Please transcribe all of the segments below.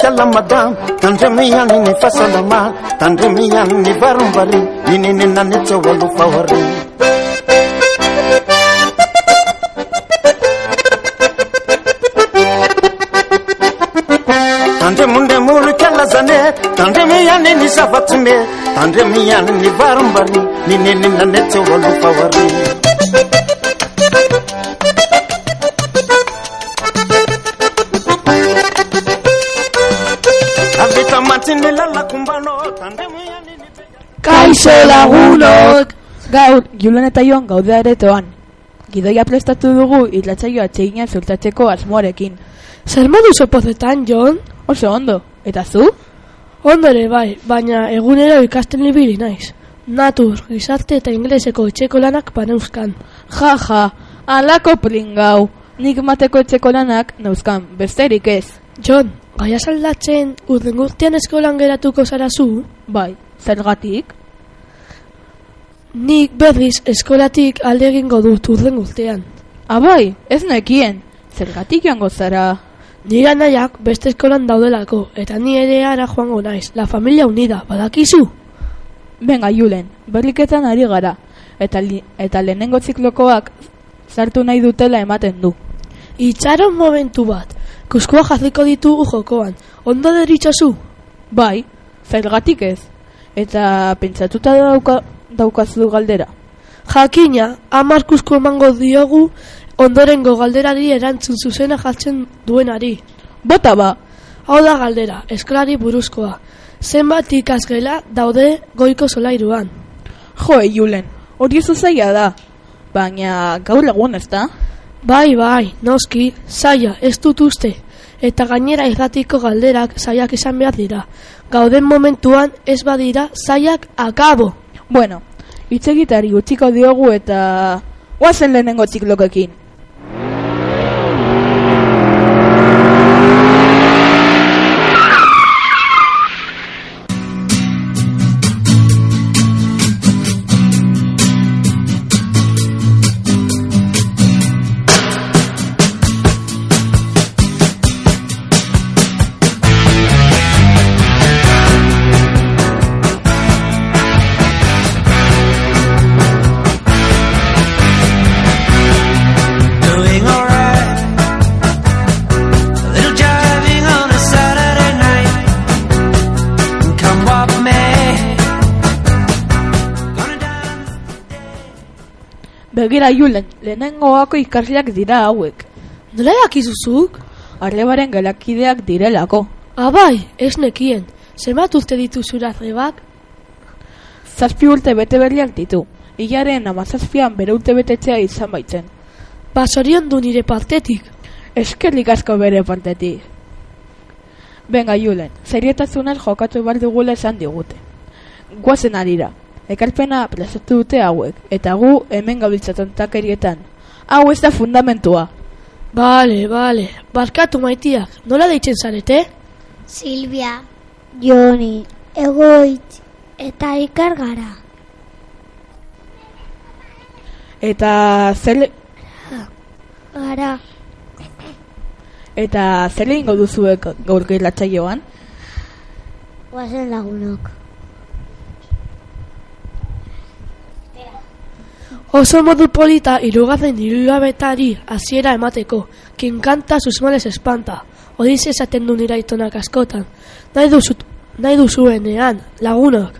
fialamada tandremiany ny fahasalama tandremiany ny varombary ininenanetseoalofaoare tandremondremolo kalazane tandremiany ny zavatsime tandremiany ny varombary ninenenanetseoalofaoare Kaixo lagunok! Gaur, Julen eta Joan gaude aretoan. Gidoia prestatu dugu irratzaioa txeginan zurtatzeko asmoarekin. Zer modu sopozetan, Jon? Oso ondo, eta zu? Ondore bai, baina egunero ikasten libiri naiz. Natur, gizarte eta ingleseko etxeko lanak paneuzkan. Ja, ja, alako pringau. Nik mateko etxeko lanak neuzkan, besterik ez. Jon, gaia saldatzen urden guztian eskolan geratuko zara zu? Bai, zergatik? Nik berriz eskolatik alde egingo dut urden guztian. Abai, Ah, ez nekien. Zergatik joango zara? Nire nahiak beste eskolan daudelako, eta ni ere ara joango naiz, la familia unida, badakizu? Benga, Julen, berriketan ari gara. Eta, li, eta lehenengo ziklokoak sartu nahi dutela ematen du. Itxaron momentu bat, kuskua jaziko ditugu jokoan, ondo deritxozu? Bai, zergatik ez. Eta pentsatuta dauka, daukazu galdera. Jakina, amar kusku emango diogu ondorengo galderari erantzun zuzena jartzen duenari. Bota ba, Hau da galdera, eskolari buruzkoa. Zenbat ikasgela daude goiko solairuan. jo, Julen, hori zuzaia da. Baina gaur egun ez da? Bai, bai, noski, zaila, ez dut uste. Eta gainera irratiko galderak zaiak izan behar dira. Gauden momentuan ez badira zaiak akabo. Bueno, hitz egitari utziko diogu eta... Oazen lehenengo txiklokekin. Julen, lehenengoako ikasleak dira hauek. Nola dakizuzuk? Arrebaren galakideak direlako. Abai, ez nekien. Zenbat urte dituzura rebak? Zazpi urte bete berriak ditu. Ilaren amazazpian bere urte betetzea izan baitzen. Basorion du nire partetik. Eskerrik asko bere partetik. Benga, Julen, zerietasunez jokatu behar dugula esan digute. Guazen arira, ekarpena plazatu dute hauek, eta gu hemen gabiltzaton takerietan. Hau ez da fundamentua. Bale, bale, barkatu maitiak, nola deitzen zarete? Silvia, Joni, Egoitz eta Ikar gara. Eta zer, Gara, eta zer egingo duzuek gaurko irratsaioan? guazen lagunok. Oso modu polita irugarren irugabetari hasiera emateko, kinkanta sus males espanta, odize esaten du nire aitonak askotan, nahi, duzu, nahi duzuenean, lagunok.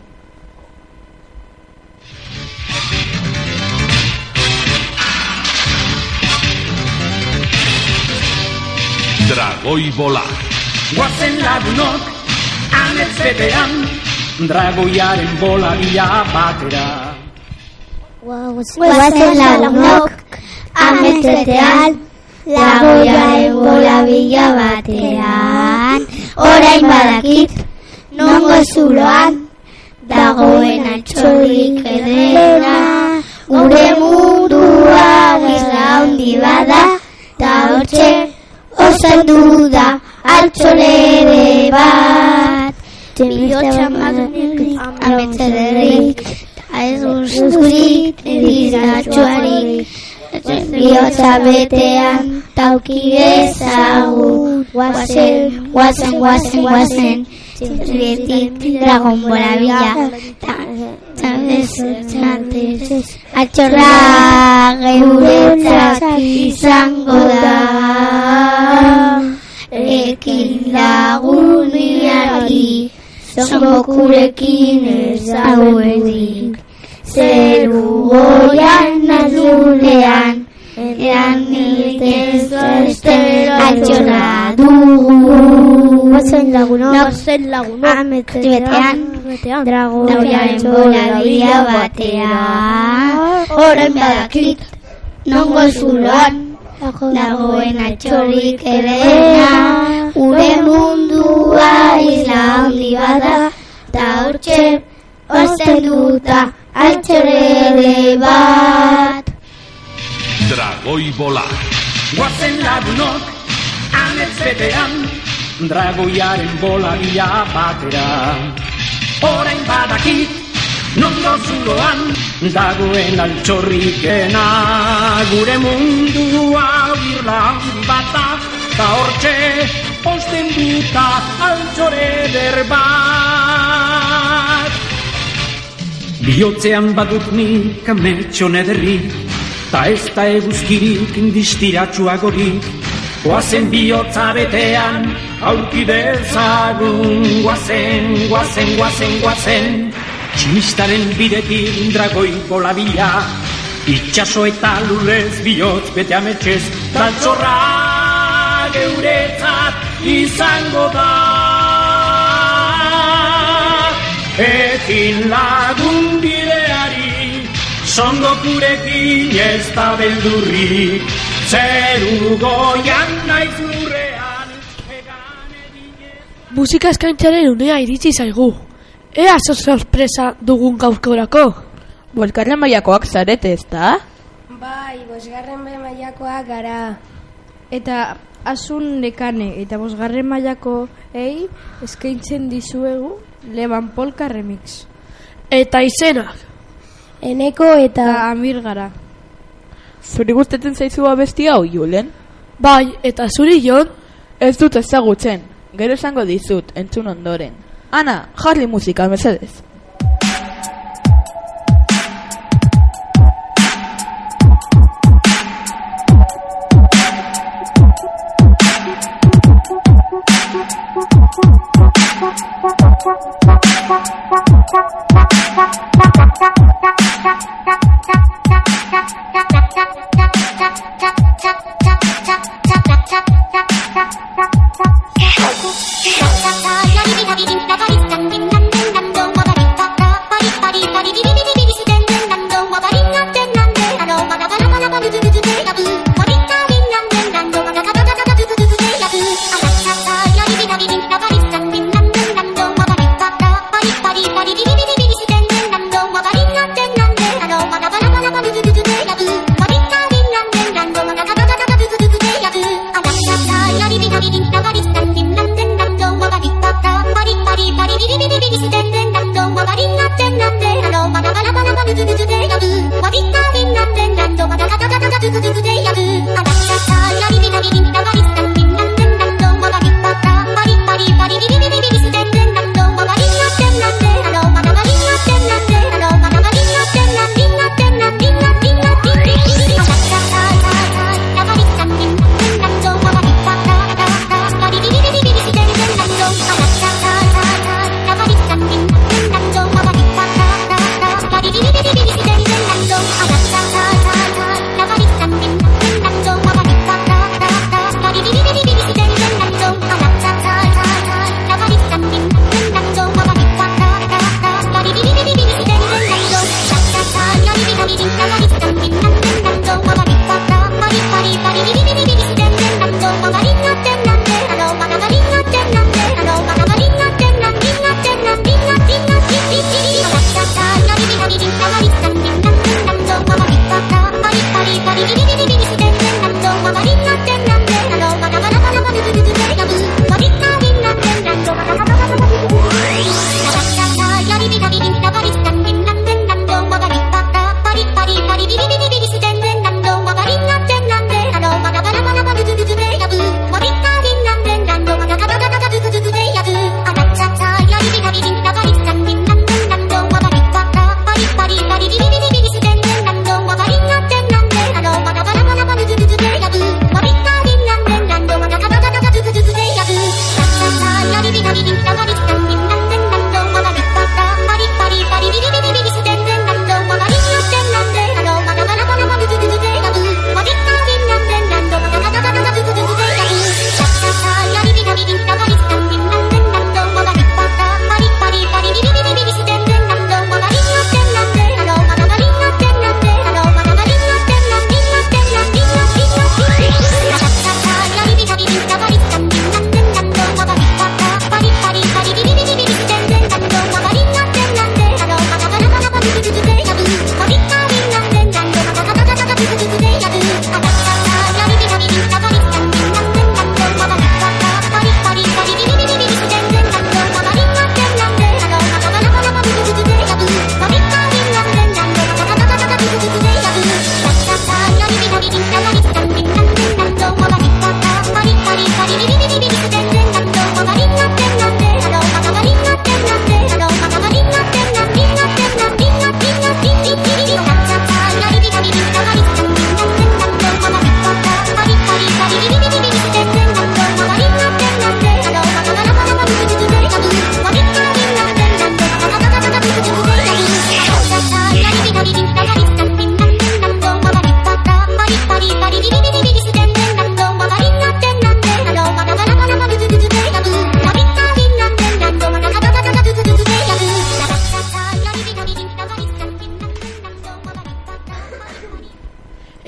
Dragoi bola. Guazen lagunok, anetz betean, dragoiaren bola bila batera. Guazen lagunok, ametzetean, lagoiaren bola bila batean, orain badakit, nongo zuloan, dagoen atxorik edera, gure mundua gizla handi bada, ta hortxe osan duda altxolere bat. Bihotxa madunik ametzederik, ez guzturik edizatxuarik, bihotxa betean tauki ezagut, guazen, guazen, guazen, guazen, txintzuetik dragon bola bila, txantez, atxorra geuretzat izango da, ekin laguniari, zonbokurekin ezaguenik, zeru goian nazulean, ean ez atxorra dugu. Guazen lagunok, Guazen lagunok, ametzean, betean, drago Dragoiaren bola bila batean, orain badakit, nongo zuloan, dagoen atxorrik edena, gure mundua isla handi bada, ta hortxe, osten duta, altxorere bat. Dragoi bola. Guazen lagunok, anetz betean, dragoiaren bola bila batera. Orain badakit, nondo zuloan, dagoen altxorrikena. Gure mundua handi bata, ta hortxe, osten duta altxore bat. Biotzean badut nik ametxo nederri, ta ez da eguzkirik indistiratsuagorik. Guazen bihotza betean, aurki dezagun, guazen, guazen, guazen, guazen. Tximistaren bidetik dragoi bola bila, itxaso eta lurrez bihotz bete ametxez, taltzorra geuretzat izango da. Ekin lagun bideari, Songo kurekin ez da beldurrik, zeru goian naiz lurrean. Musika eskaintzaren unea iritsi zaigu. Ea zo sorpresa dugun gaurkorako. Bolkarren maiakoak zarete ez da? Bai, bosgarren be mailakoa gara. Eta asun nekane eta bosgarren mailako ei eskaintzen dizuegu Leban Polka Remix. Eta izenak. Eneko eta Amir gara. Zuri gustatzen zaizu abesti hau, Julen? Bai, eta zuri jon, Ez dut ezagutzen, gero esango dizut, entzun ondoren. Ana, jarri musika, mesedez.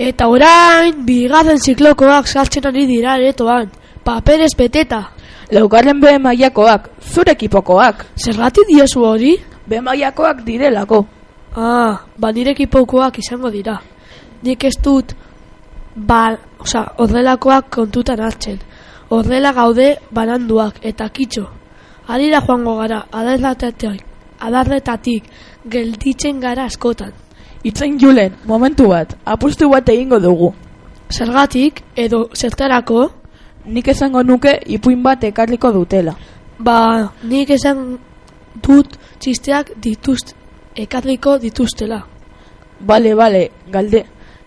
Eta orain, bigarren ziklokoak saltzen ari dira aretoan. Paperez beteta. Laugarren B mailakoak, zure ekipokoak. Zergatik diozu hori? B mailakoak direlako. Ah, ba nire ekipokoak izango dira. Nik ez dut, ba, oza, horrelakoak kontutan hartzen. Horrela gaude bananduak eta kitxo. Arira joango gara, adarretatik, adarretatik, gelditzen gara askotan. Itzen Julen, momentu bat, apustu bat egingo dugu. Zergatik, edo zertarako, Nik esango nuke ipuin bat ekarriko dutela. ba, nik esan dut txisteak dituzte, ekarriko dituztela. Bale, bale, galde,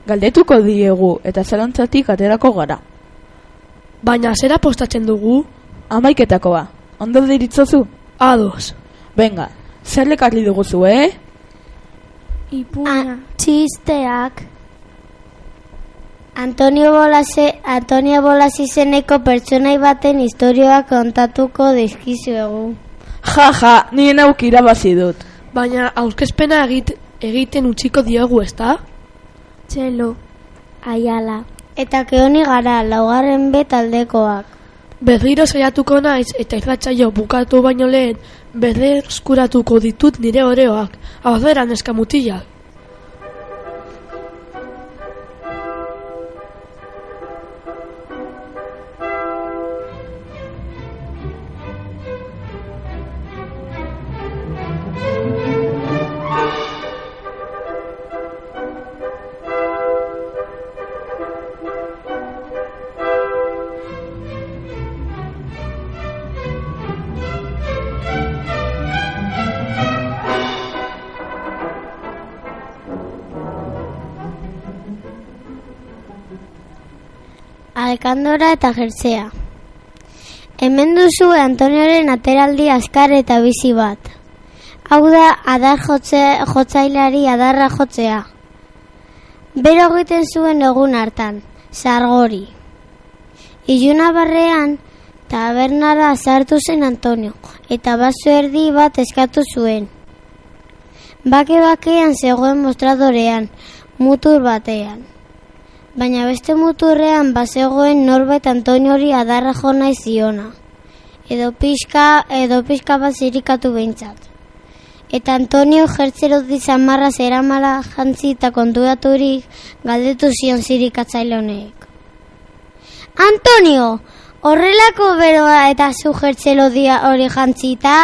galdetuko diegu eta zalantzatik aterako gara. Baina zera postatzen dugu, Amaiketakoa, ondo diritzozu? ados. Venga, zer lekarri duguzu, eh? Ipuina. Txisteak Antonio Bolase, Antonio Bolas izeneko pertsonai baten historioak kontatuko dizkizuegu. Ja, ja, nien auk irabazi dut. Baina aurkezpena egit, egiten utziko diogu, ezta? Txelo. Aiala. Eta keoni gara, laugarren be taldekoak. Berriro saiatuko naiz eta irratsaio bukatu baino lehen berreskuratuko ditut nire oreoak. Aurrera neska mutilak. Alkandora eta jertzea. Hemen duzu Antonioren ateraldi askar eta bizi bat. Hau da adar jotze, jotzailari adarra jotzea. Bero egiten zuen egun hartan, sargori. Iluna barrean, tabernara sartu zen Antonio, eta baso erdi bat eskatu zuen. Bake-bakean zegoen mostradorean, mutur batean. Baina beste muturrean bazegoen norbait Antoniori adarra jo nahi ziona. Edo pixka, edo pixka bat zirikatu behintzat. Eta Antonio jertzero dizamarra zeramala jantzi eta konturaturik galdetu zion zirikatzaile honek. Antonio, horrelako beroa eta zu jertzelo dia hori jantzita?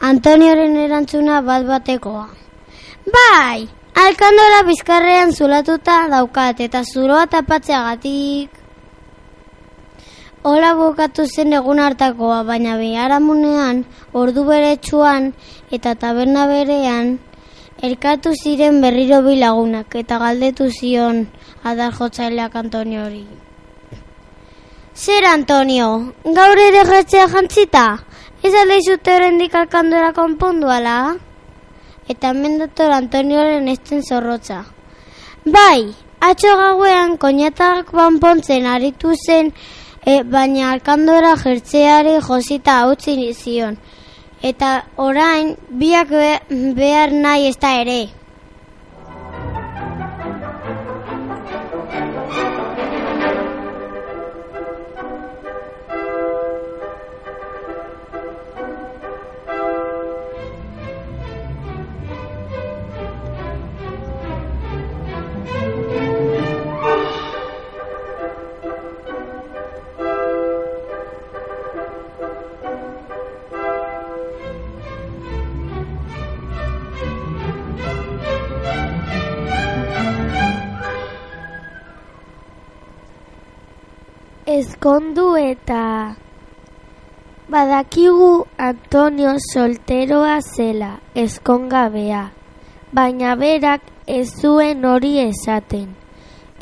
Antonioren erantzuna bat batekoa. Bai, alkandora bizkarrean zulatuta daukat eta zuroa tapatzeagatik. Hola bukatu zen egun hartakoa, baina biharamunean, ordu beretsuan eta taberna berean, elkatu ziren berriro bi lagunak eta galdetu zion adar jotzaileak Antonio hori. Zer Antonio, gaur ere jertzea jantzita? Ez aldeizute horrendik alkandora konponduala? Eta hemen dator Antonioren esten zorrotza. Bai, atxo gauean koñatak banpontzen aritu zen, e, baina alkandora jertzeari josita utzi zion. Eta orain, biak be, behar nahi ez da ere. Ezkondu eta badakigu Antonio solteroa zela, ezkongabea, baina berak ez zuen hori esaten.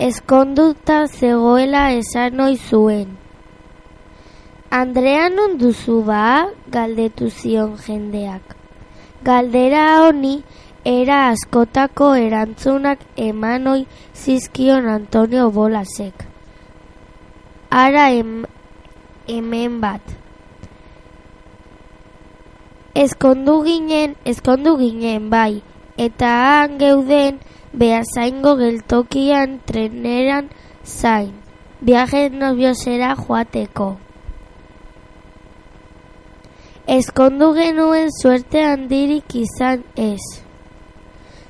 Ezkonduta zegoela esan ohi zuen. Andrea non duzu ba? galdetu zion jendeak. Galdera honi era askotako erantzunak eman ohi zizkion Antonio Bolasek. Ara em, hemen bat. Ezkondu ginen, ezkondu ginen bai, eta han geuden beazaingo geltokian treneran zain, viaje nobiosera joateko. Ezkondu genuen suerte handirik izan ez.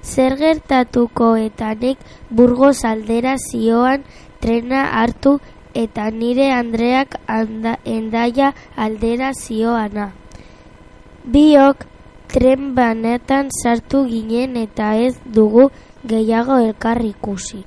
Zer gertatuko eta nik burgos aldera zioan trena hartu eta nire Andreak anda, endaia aldera zioana. Biok tren banetan sartu ginen eta ez dugu gehiago elkar ikusi.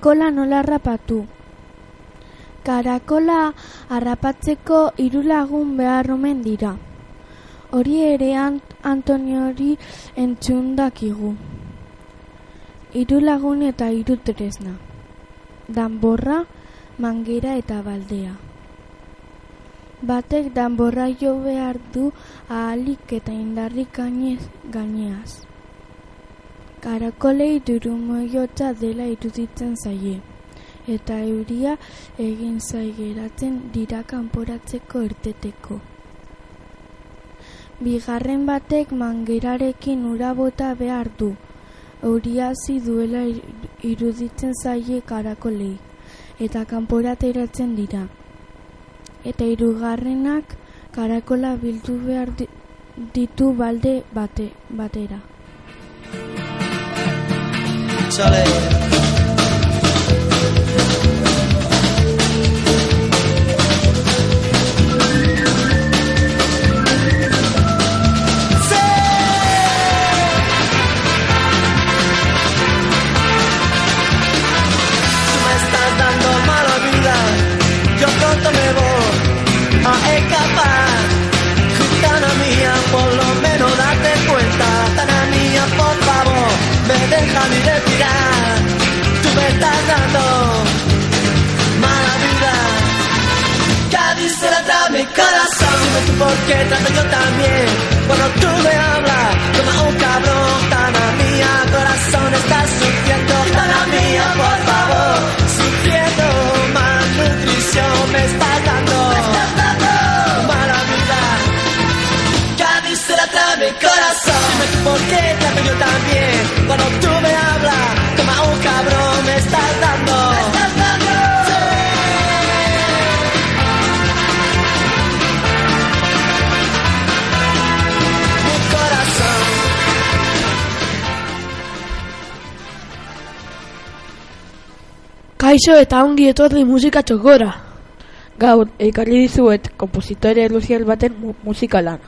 Karakola nola harrapatu? Karakola harrapatzeko hiru lagun behar omen dira. Hori ere Ant Antoniori entzun dakigu. Hiru lagun eta hiru tresna. Danborra, mangera eta baldea. Batek danborra jo behar du ahalik eta indarrik gainez gaineaz. Karakolei durumoiotza dela iruditzen zaie, eta euria egin zaigeratzen dira kanporatzeko irteteko. Bigarren batek mangerarekin ura bota behar du, euriazi duela iruditzen zaie karakolei, eta kanporateratzen dira. Eta hirugarrenak karakola bildu behar di- ditu balde bate, batera. solid deja mi respirar. Tú me estás dando mala vida. Cádiz se la mi corazón. Dime tú por qué trato yo también. Cuando tú me hablas, como un cabrón. Gitana mía, corazón, estás sufriendo. Gitana mía, por por qué trato yo también. Cuando tú me hablas, como un cabrón. Me estás dando, me estás dando. Mi corazón. Kaixo eta ongi etorri musika txokora. Gaur, ekarri dizuet kompositore luzial baten mu musikalan.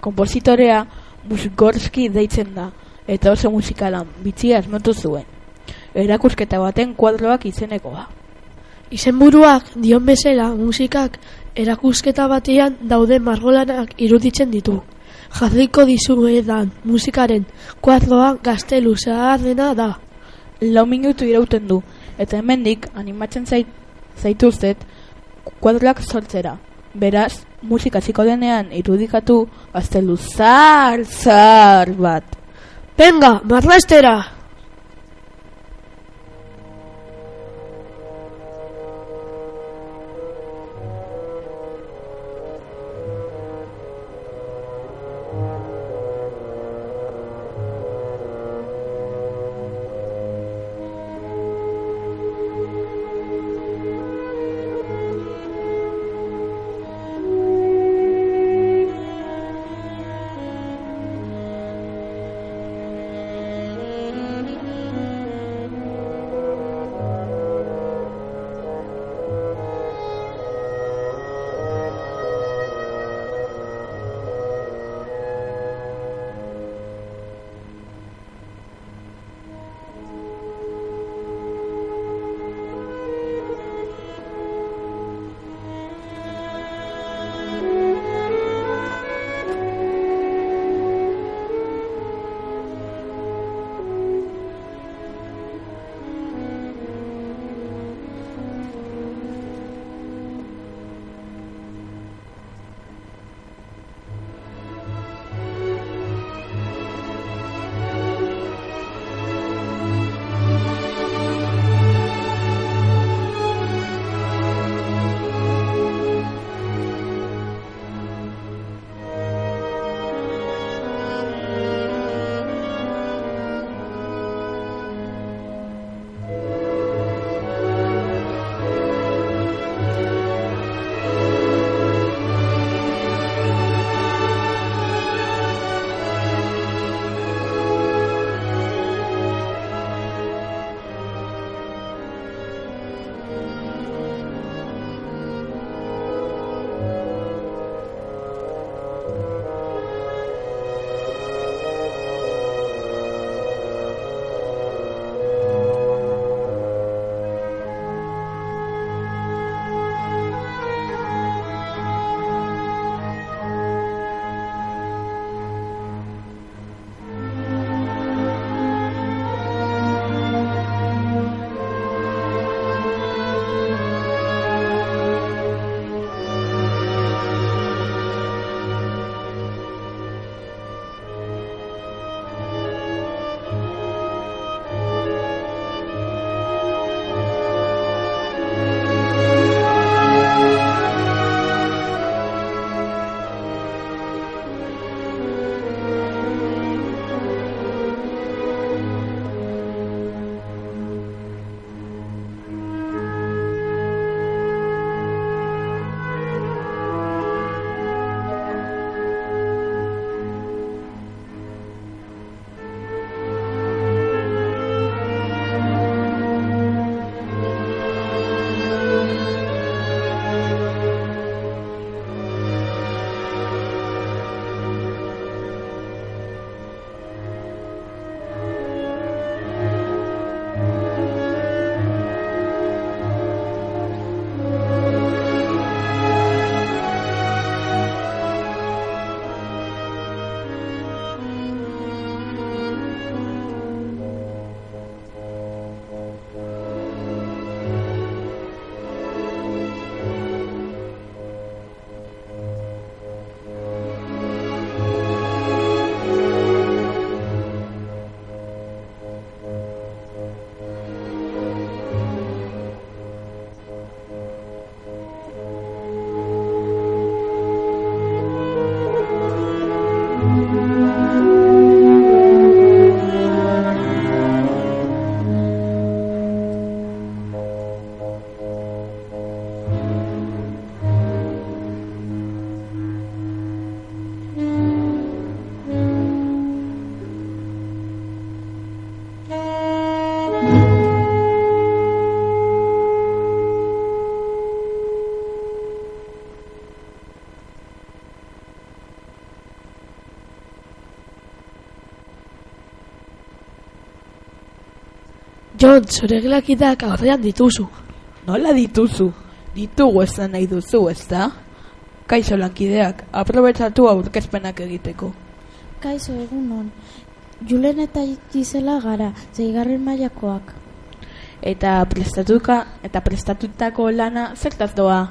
Kompositorea Musgorski deitzen da, eta oso musikalan bitzia asmatu zuen. Erakusketa baten kuadroak izenekoa. Izenburuak dion bezala musikak erakusketa batean daude margolanak iruditzen ditu. Jarriko dizuedan musikaren kuadroa gaztelu zaharrena da. Lau minutu irauten du, eta hemendik animatzen zait, zaituztet kuadroak sortzera. Beraz, musika ziko denean irudikatu gaztelu zar, zar bat. Venga, marrastera! Jon, zure gelakideak aurrean dituzu. Nola dituzu? Ditugu esan nahi duzu, ez da? Kaixo lankideak, aprobetsatu aurkezpenak egiteko. Kaixo egunon. Julen eta Gisela gara, zeigarren mailakoak. Eta prestatuka eta prestatutako lana zertaz doa.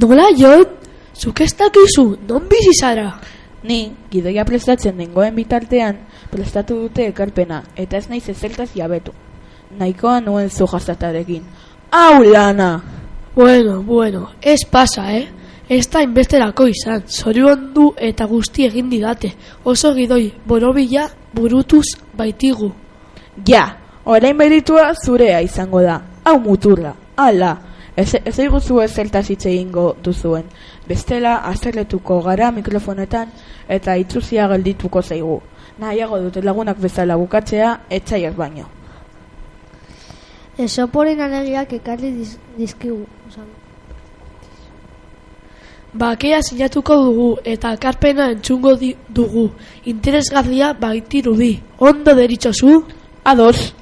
Nola, Jon? Zuk ez dakizu, non bizi zara? Ni, gidoia prestatzen dengoen bitartean, prestatu dute ekarpena, eta ez naiz ezertaz jabetu. Nahikoa nuen zu jazatarekin. Hau lana! Bueno, bueno, ez pasa, eh? Ez da inbesterako izan, zorion du eta guzti egin didate. Oso gidoi, borobila burutuz baitigu. Ja, orain meritua zurea izango da. Hau muturra, ala, ez, ez eguzu ez zeltaz hitz egingo duzuen. Bestela, azerretuko gara mikrofonetan eta itzuzia geldituko zaigu. Nahiago dute lagunak bezala bukatzea, etxaiak baino. Esoporen alegiak ekarri diz, dizkigu. Osan, Bakea sinatuko dugu eta akarpena entzungo dugu. Interesgarria baitirudi. Ondo deritzozu? Ados.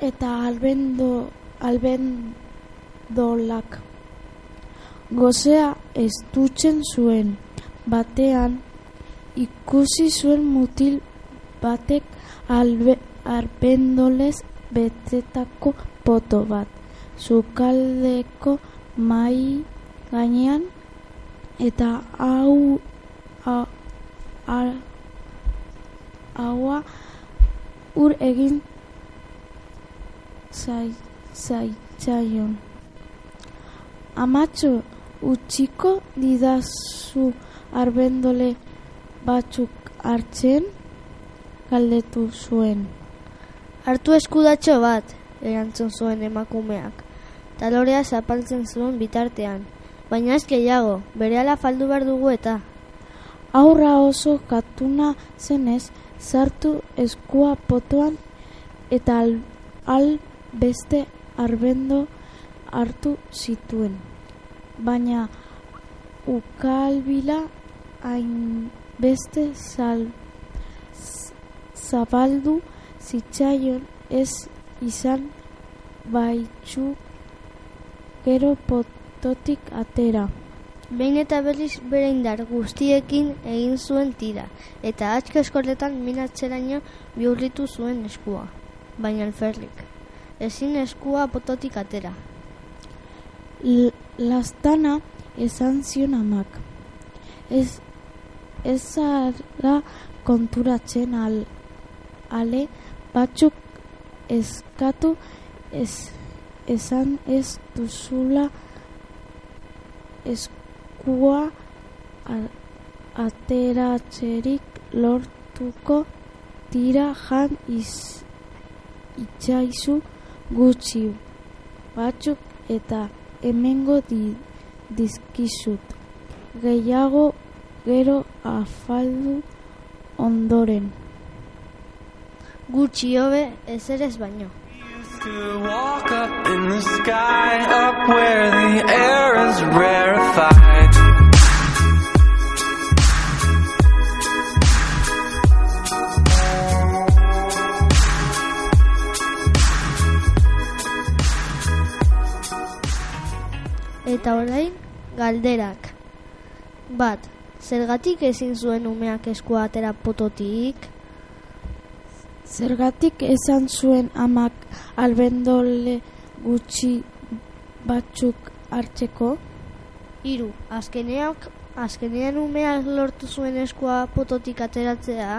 Eta albendo, albendolak. Gozea estutzen zuen batean ikusi zuen mutil batek albe, arbendolez betetako poto bat. Zukaldeko mai gainean eta hau haua ur egin zaitzaion. Amatxo, utxiko didazu arbendole batzuk hartzen galdetu zuen. Hartu eskudatxo bat, erantzun zuen emakumeak. Talorea zapaltzen zuen bitartean. Baina ez gehiago, berehala faldu behar dugu eta. Aurra oso katuna zenez, sartu eskua potoan eta al, al beste arbendo hartu zituen. Baina ukalbila hain beste zal, zabaldu zitzaion ez izan baitzu gero pototik atera. Behin eta berriz bere indar guztiekin egin zuen tira, eta atxka eskorletan minatzeraino bihurritu zuen eskua, baina alferrik. Ezin eskua pototik atera. L lastana esan zion amak. Ez, ez zara konturatzen al, ale batzuk eskatu ez, esan ez duzula eskua ateratzerik lortuko tira jan iz, itxaizu gutxi batzuk eta hemengo di, dizkizut. Gehiago gero afaldu ondoren. Gutxi hobe ez ere ez baino. To walk up in the sky, up where the air is rarefied. Eta orain, galderak. Bat, zergatik ezin zuen umeak eskua atera pototik? Zergatik esan zuen amak albendole gutxi batzuk hartzeko? Hiru, azkeneak, azkenean umeak lortu zuen eskua pototik ateratzea?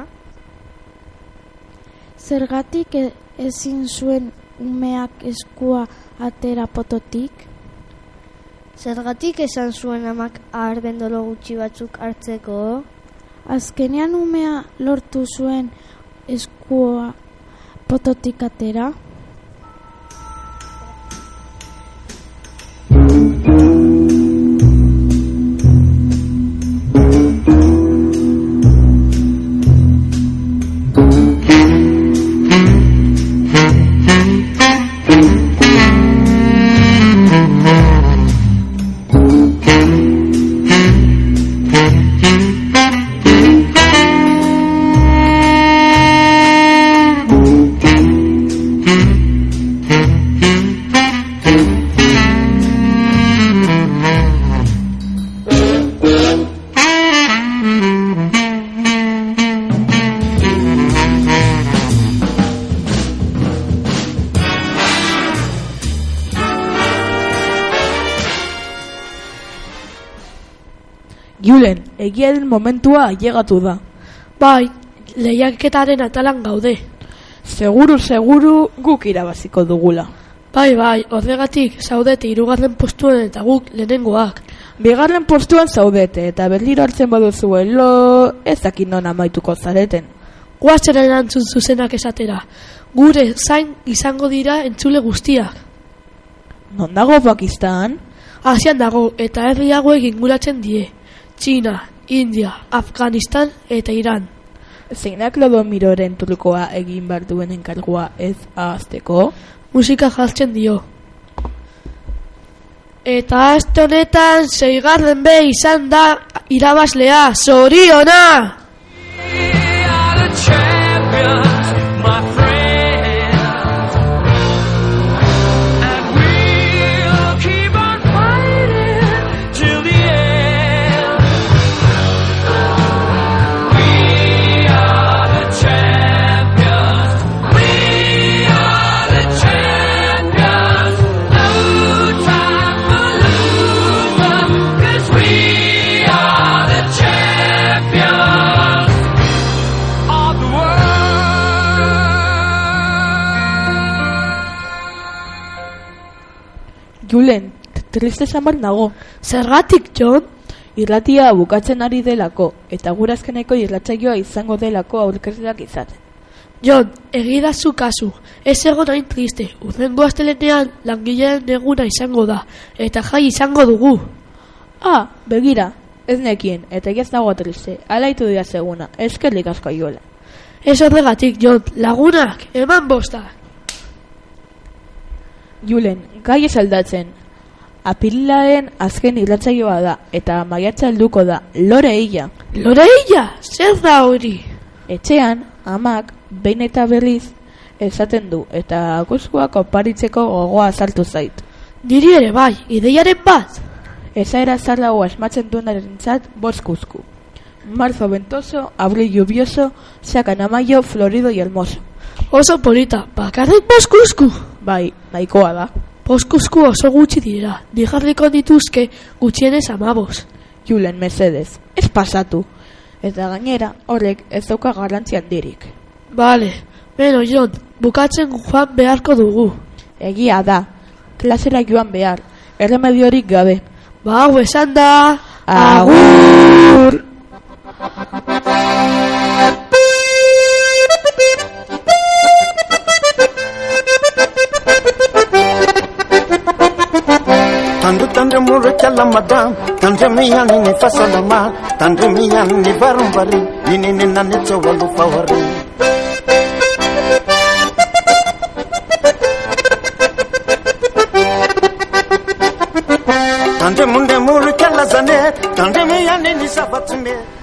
Zergatik e- ezin zuen umeak eskua atera pototik? Zergatik esan zuen amak arbendolo gutxi batzuk hartzeko? Azkenean umea lortu zuen eskua pototik atera. Egiaren momentua ailegatu da. Bai, lehiaketaren atalan gaude. Seguru, seguru guk irabaziko dugula. Bai, bai, horregatik zaudete irugarren postuan eta guk lehenengoak. Bigarren postuan zaudete eta berriro hartzen baduzuelo ez dakit non amaituko zareten. Guazen erantzun zuzenak esatera. Gure zain izango dira entzule guztiak. Non dago Pakistan? Asian dago eta herri hauek inguratzen die. Txina, India, Afganistan eta Iran. Zeinak Lodomiroren trukoa egin behar duen enkargua ez ahazteko? Musika jartzen dio. Eta aste honetan zeigarren be izan da irabazlea, zoriona! Julen, triste samar nago. Zergatik, John? Irratia bukatzen ari delako, eta gurazkeneko irratsaioa izango delako aurkezleak izaten. John, egidazu kasu, ez egon hain triste, urrengo astelenean langileen eguna izango da, eta jai izango dugu. Ah, begira, ez nekien, eta ez dago triste, alaitu dira seguna, eskerrik asko jola. Ez horregatik, John, lagunak, eman bosta. Julen, gai ez aldatzen. Apirilaren azken irratzaioa da, eta maiatza helduko da, lore eia. Lore eia, zer da hori? Etxean, amak, behin eta berriz, esaten du, eta guzkuak oparitzeko gogoa sartu zait. Niri ere bai, ideiaren bat. Ezaera zarrago asmatzen duenaren zat, boskuzku. Marzo ventoso, abril lluvioso, sacan a mayo, florido y hermoso. Oso polita, bakarrik boskuzku. Bai, nahikoa da. Boskuzku oso gutxi dira, dijarriko dituzke gutxienez amabos. Julen, mesedez, ez pasatu. Eta gainera, horrek ez dauka garrantzi handirik. Bale, beno Jon, bukatzen joan beharko dugu. Egia da, klasera joan behar, erremediorik gabe. Ba, hau esan da... Agur! kalamadan tandremiany ny fahasalamana tandremiany ny varombary inenenanetsy ao alofahare tandremondremolo kalazane tandremiany ny zavatsy me